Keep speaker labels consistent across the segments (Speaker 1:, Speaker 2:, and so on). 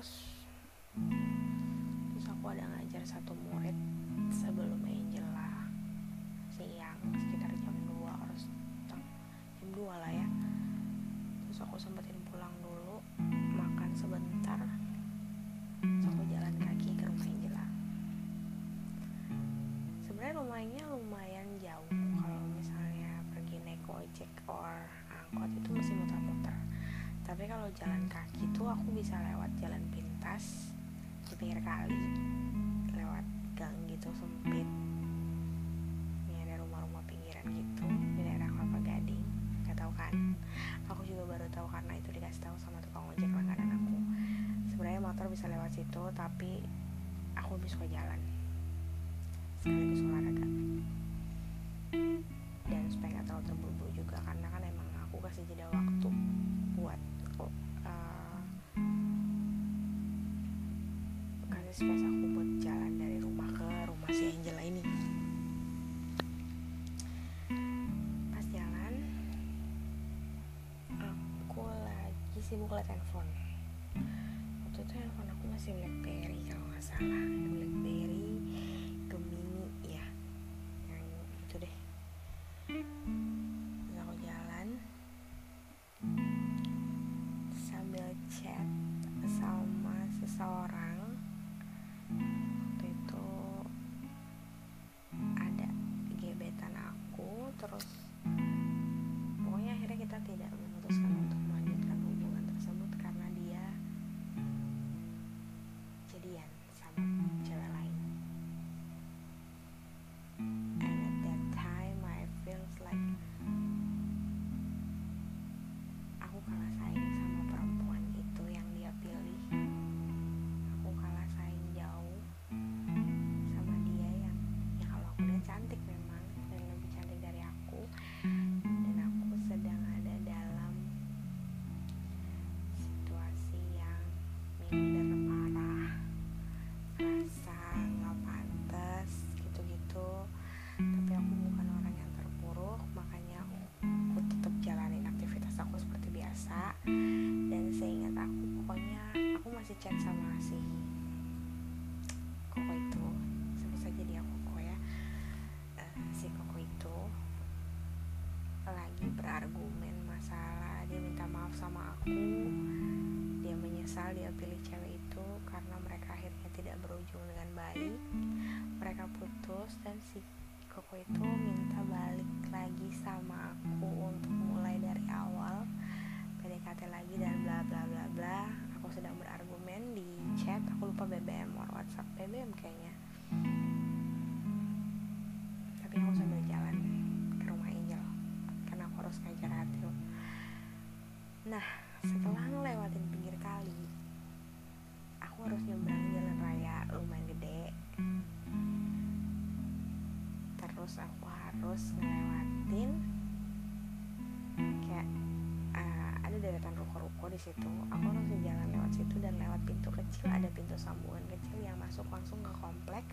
Speaker 1: kampus terus aku ada ngajar satu murid sebelum Angela siang sekitar jam 2 harus jam 2 lah ya. Terus aku sempetin pulang dulu makan sebentar terus aku jalan kaki ke rumah Angela sebenarnya rumahnya lumayan jauh kalau misalnya pergi naik ojek or angkot itu muter-muter tapi kalau jalan kaki tuh aku bisa lewat jalan pintas di pinggir kali. Lewat gang gitu sempit. Ini ada rumah-rumah pinggiran gitu di daerah Kelapa Gading. Nggak tahu kan? Aku juga baru tahu karena itu dikasih tahu sama tukang ojek langganan aku. Sebenarnya motor bisa lewat situ tapi aku lebih suka jalan masih Blackberry kalau nggak salah lagi berargumen masalah dia minta maaf sama aku dia menyesal dia pilih cewek itu karena mereka akhirnya tidak berujung dengan baik. Mereka putus dan si koko itu minta balik lagi sama aku untuk mulai dari awal PDKT lagi dan bla bla bla bla. Aku sedang berargumen di chat aku lupa BBM or WhatsApp BBM kayaknya nah setelah ngelewatin pinggir kali aku harus nyebrang jalan raya lumayan gede. Terus aku harus ngelewatin kayak uh, ada deretan ruko-ruko di situ. Aku harus jalan lewat situ dan lewat pintu kecil. Ada pintu sambungan kecil yang masuk langsung ke komplek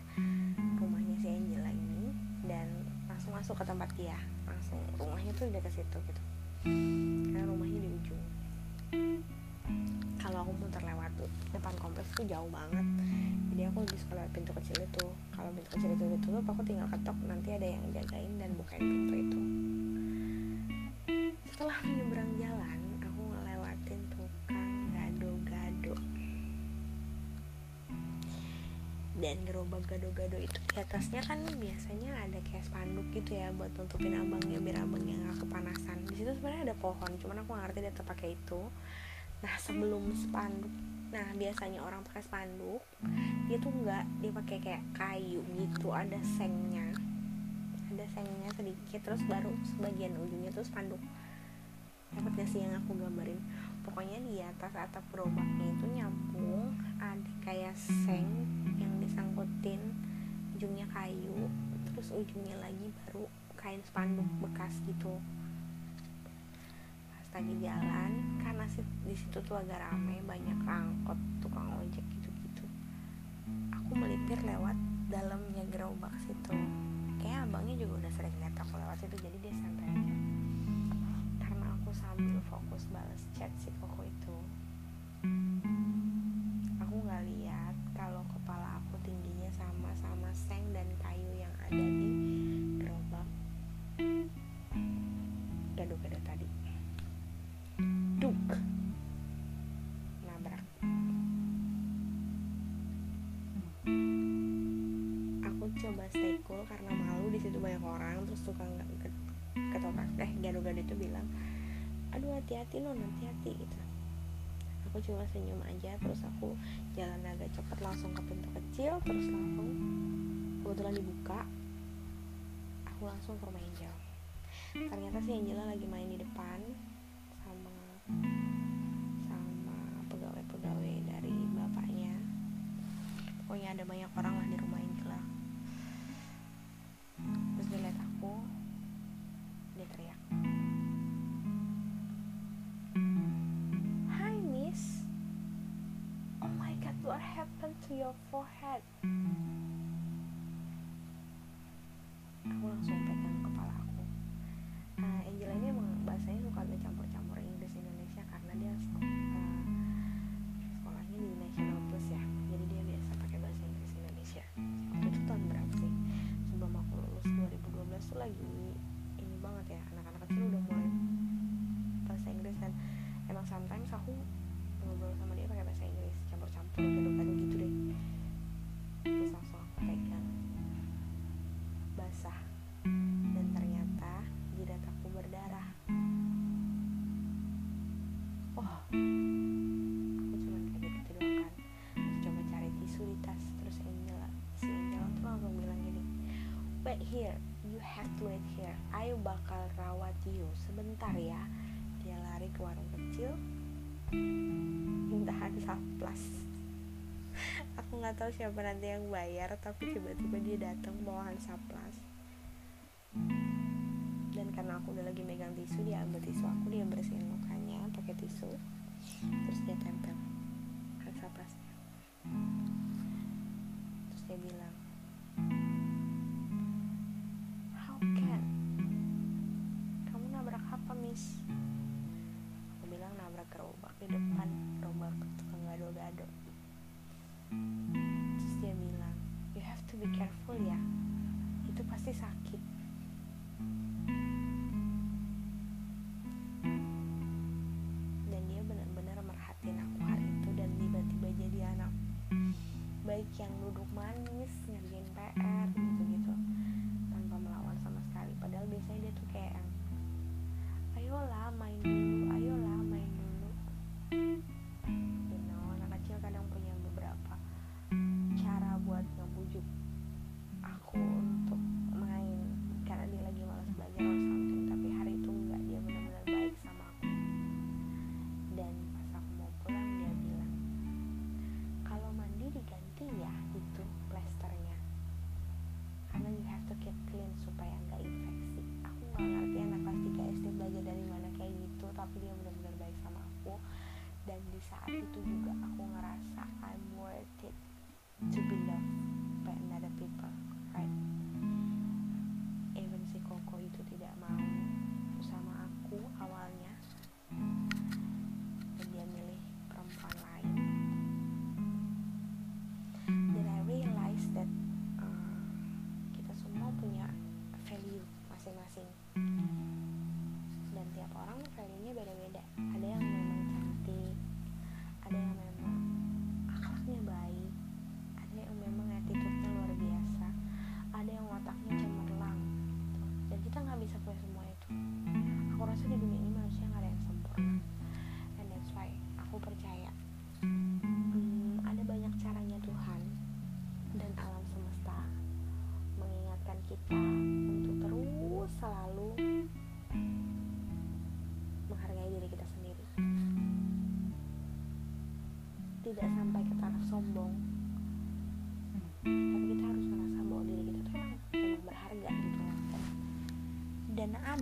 Speaker 1: rumahnya si Angela ini dan langsung masuk ke tempat dia. Langsung rumahnya tuh udah ke situ gitu. Karena rumahnya di ujung aku muter lewat depan kompleks tuh jauh banget. Jadi aku lebih suka lewat pintu kecil itu kalau pintu kecil itu ditutup aku tinggal ketok nanti ada yang jagain dan bukain pintu itu. Setelah menyeberang jalan aku ngelewatin tukang gado-gado. Dan gerobak gado-gado itu di atasnya kan biasanya ada kayak spanduk gitu ya buat nutupin abangnya biar abangnya nggak kepanasan. Di situ sebenarnya ada pohon cuman aku ngerti dia pakai itu nah sebelum spanduk nah biasanya orang pakai spanduk dia tuh nggak dia pakai kayak kayu gitu ada sengnya. Ada sengnya sedikit terus baru sebagian ujungnya tuh spanduk. Dapat gak sih yang aku gambarin? Pokoknya di atas atap gerobaknya itu nyambung ada kayak seng yang disangkutin ujungnya kayu terus ujungnya lagi baru kain spanduk bekas gitu lagi jalan karena di situ tuh agak ramai banyak angkot tukang ojek gitu-gitu. Aku melipir lewat dalamnya gerobak situ. Kayak abangnya juga udah sering lihat aku lewat situ jadi dia santai aja. Karena aku sambil fokus balas chat si koko itu coba stay cool karena malu di situ banyak orang terus tukang ketoprak eh gado-gado itu bilang aduh hati-hati non hati-hati gitu. Aku cuma senyum aja terus aku jalan agak cepat langsung ke pintu kecil terus langsung kebetulan dibuka aku langsung ke rumah Angel. Ternyata si Angela lagi main di depan sama sama pegawai-pegawai dari bapaknya. Pokoknya ada banyak orang lah di rumah your forehead sebentar ya. Dia lari ke warung kecil. Minta saplas aku nggak tahu siapa nanti yang bayar tapi tiba-tiba dia datang bawa saplas dan karena aku udah lagi megang tisu dia ambil tisu aku dia bersihin mukanya pakai tisu. Terus dia tempel. Saplasnya gerobak di depan gerobak tukang gado-gado. Terus dia bilang you have to be careful ya itu pasti sakit atitude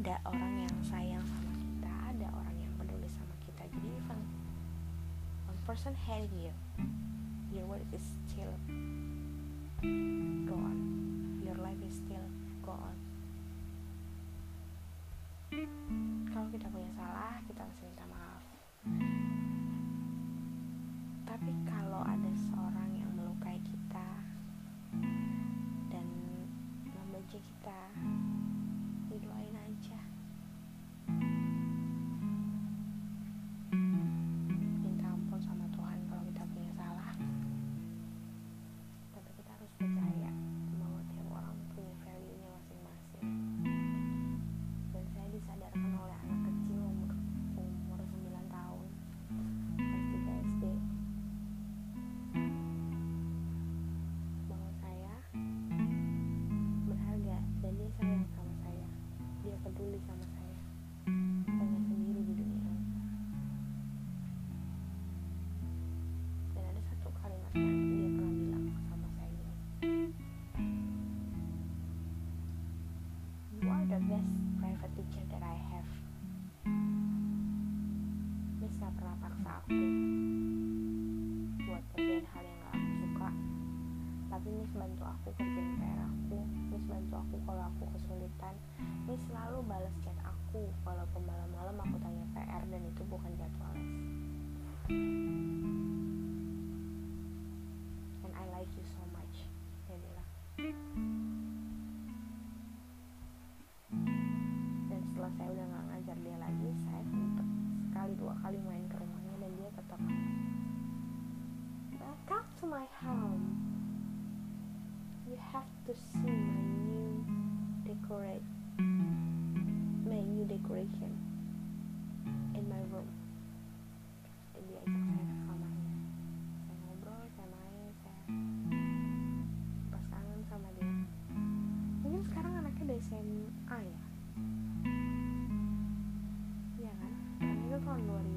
Speaker 1: ada orang yang sayang sama kita ada orang yang peduli sama kita. Jadi even one person hate you your world is still go on your life is still go on kalau kita punya salah bantu aku kerjain PR aku Miss bantu aku kalau aku kesulitan Miss selalu balas chat aku. Walaupun malam-malam aku tanya PR dan itu bukan jadwal. les decoration in my room. Dan dia ajak saya ke kamarnya saya ngobrol saya main saya pas kangen sama dia. Mungkin sekarang anaknya udah SMA ya? Iya kan? Karena itu tahun 2012 Sekarang 2020